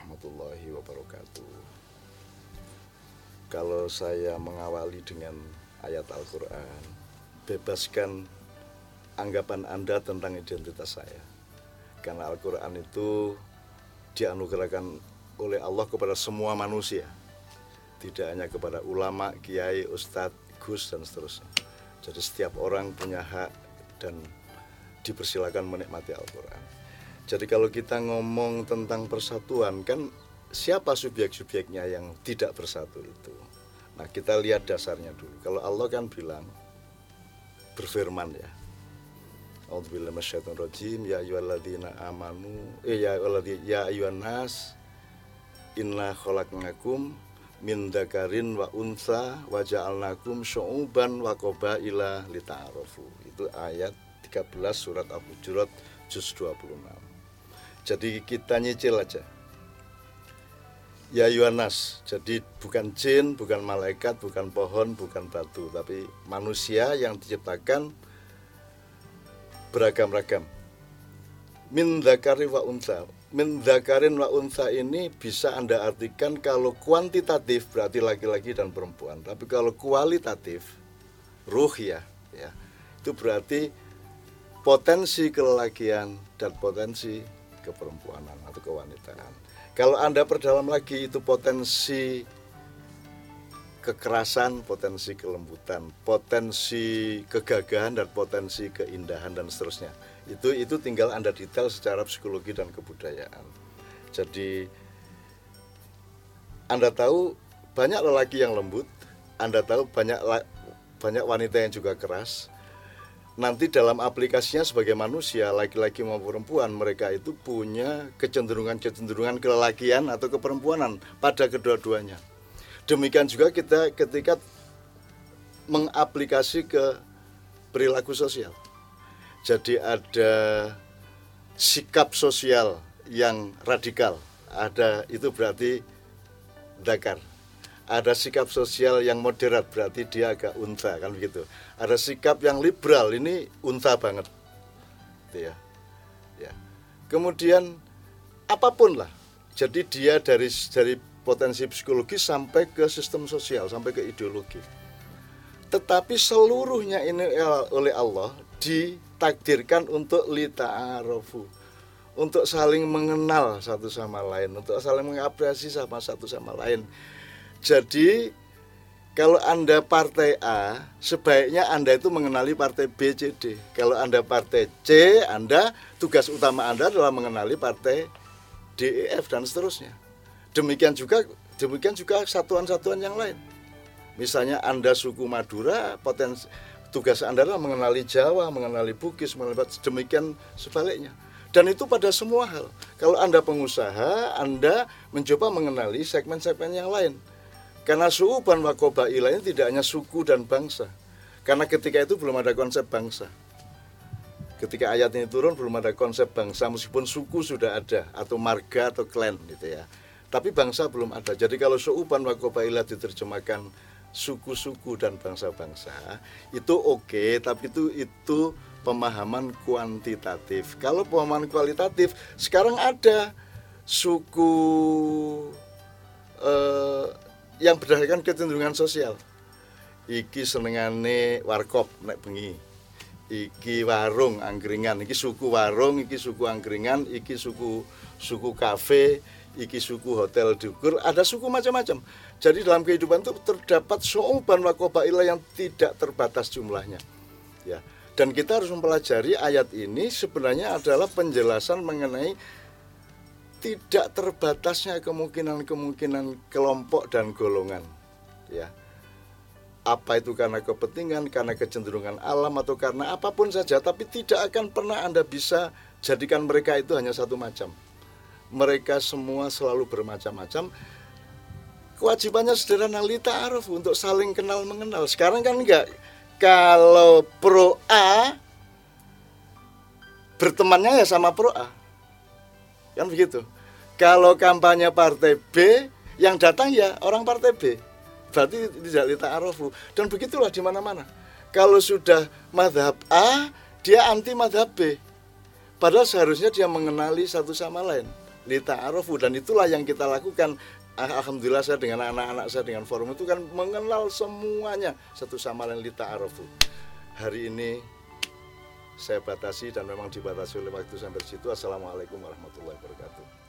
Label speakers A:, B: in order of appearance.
A: warahmatullahi wabarakatuh. Kalau saya mengawali dengan ayat Al-Quran, bebaskan anggapan Anda tentang identitas saya. Karena Al-Quran itu dianugerahkan oleh Allah kepada semua manusia. Tidak hanya kepada ulama, kiai, ustadz, gus, dan seterusnya. Jadi setiap orang punya hak dan dipersilakan menikmati Al-Quran. Jadi kalau kita ngomong tentang persatuan, kan siapa subjek-subjeknya yang tidak bersatu itu? Nah kita lihat dasarnya dulu. Kalau Allah kan bilang, berfirman ya, A'udzubillahi minasyaitonirrajim ya ayyuhalladzina amanu eh ya ayyuhalladzina ya ayyuhan nas inna khalaqnakum min dzakarin wa unsa wa ja'alnakum syu'uban wa qabaila lita'arafu. Itu ayat 13 surat Al-Hujurat juz 26. Jadi kita nyicil aja. Ya Yohanes, jadi bukan jin, bukan malaikat, bukan pohon, bukan batu, tapi manusia yang diciptakan beragam-ragam. Min zakari wa unsa. Min zakarin wa unsa ini bisa Anda artikan kalau kuantitatif berarti laki-laki dan perempuan. Tapi kalau kualitatif, ruh ya, ya itu berarti potensi kelelakian dan potensi keperempuanan atau kewanitaan. Kalau Anda perdalam lagi itu potensi kekerasan, potensi kelembutan, potensi kegagahan dan potensi keindahan dan seterusnya. Itu itu tinggal Anda detail secara psikologi dan kebudayaan. Jadi Anda tahu banyak lelaki yang lembut, Anda tahu banyak banyak wanita yang juga keras. Nanti dalam aplikasinya sebagai manusia, laki-laki maupun perempuan, mereka itu punya kecenderungan-kecenderungan kelelakian atau keperempuanan pada kedua-duanya Demikian juga kita ketika mengaplikasi ke perilaku sosial. Jadi ada sikap sosial yang radikal. Ada itu berarti dakar. Ada sikap sosial yang moderat berarti dia agak unta kan begitu. Ada sikap yang liberal ini unta banget. Gitu ya. Ya. Kemudian apa pun lah. Jadi dia dari dari potensi psikologi sampai ke sistem sosial, sampai ke ideologi. Tetapi seluruhnya ini oleh Allah ditakdirkan untuk lita'arofu. Untuk saling mengenal satu sama lain, untuk saling mengapresiasi sama satu sama lain. Jadi kalau Anda partai A, sebaiknya Anda itu mengenali partai B, C, D. Kalau Anda partai C, Anda tugas utama Anda adalah mengenali partai D, E, F dan seterusnya. Demikian juga demikian juga satuan-satuan yang lain. Misalnya Anda suku Madura, potensi tugas Anda adalah mengenali Jawa, mengenali Bugis, mengenali demikian sebaliknya. Dan itu pada semua hal. Kalau Anda pengusaha, Anda mencoba mengenali segmen-segmen yang lain. Karena suuban wakoba ini tidak hanya suku dan bangsa. Karena ketika itu belum ada konsep bangsa. Ketika ayat ini turun belum ada konsep bangsa meskipun suku sudah ada atau marga atau klan gitu ya tapi bangsa belum ada. Jadi kalau su'uban wa qabaila diterjemahkan suku-suku dan bangsa-bangsa itu oke, okay, tapi itu itu pemahaman kuantitatif. Kalau pemahaman kualitatif, sekarang ada suku eh, yang berdasarkan kecenderungan sosial. Iki senengane warkop nek bengi. Iki warung angkringan, iki suku warung, iki suku angkringan, iki suku suku kafe, iki suku hotel diukur ada suku macam-macam jadi dalam kehidupan itu terdapat su'uban wa yang tidak terbatas jumlahnya ya dan kita harus mempelajari ayat ini sebenarnya adalah penjelasan mengenai tidak terbatasnya kemungkinan-kemungkinan kelompok dan golongan ya. Apa itu karena kepentingan, karena kecenderungan alam atau karena apa pun saja, tapi tidak akan pernah Anda bisa jadikan mereka itu hanya satu macam. Mereka semua selalu bermacam-macam. Kewajibannya sederhana lita aruf untuk saling kenal mengenal sekarang kan enggak. Kalau pro A bertemannya ya sama pro A kan begitu. Kalau kampanye partai B yang datang ya orang partai B. Berarti tidak lita arofu dan begitulah di mana-mana. Kalau sudah madhab A dia anti madhab B. Padahal seharusnya dia mengenali satu sama lain. Lita arofu dan itulah yang kita lakukan. Alhamdulillah saya dengan anak-anak saya dengan forum itu kan mengenal semuanya. Satu sama lain lita arafu hari ini saya batasi dan memang dibatasi oleh waktu sampai situ. Assalamualaikum warahmatullahi wabarakatuh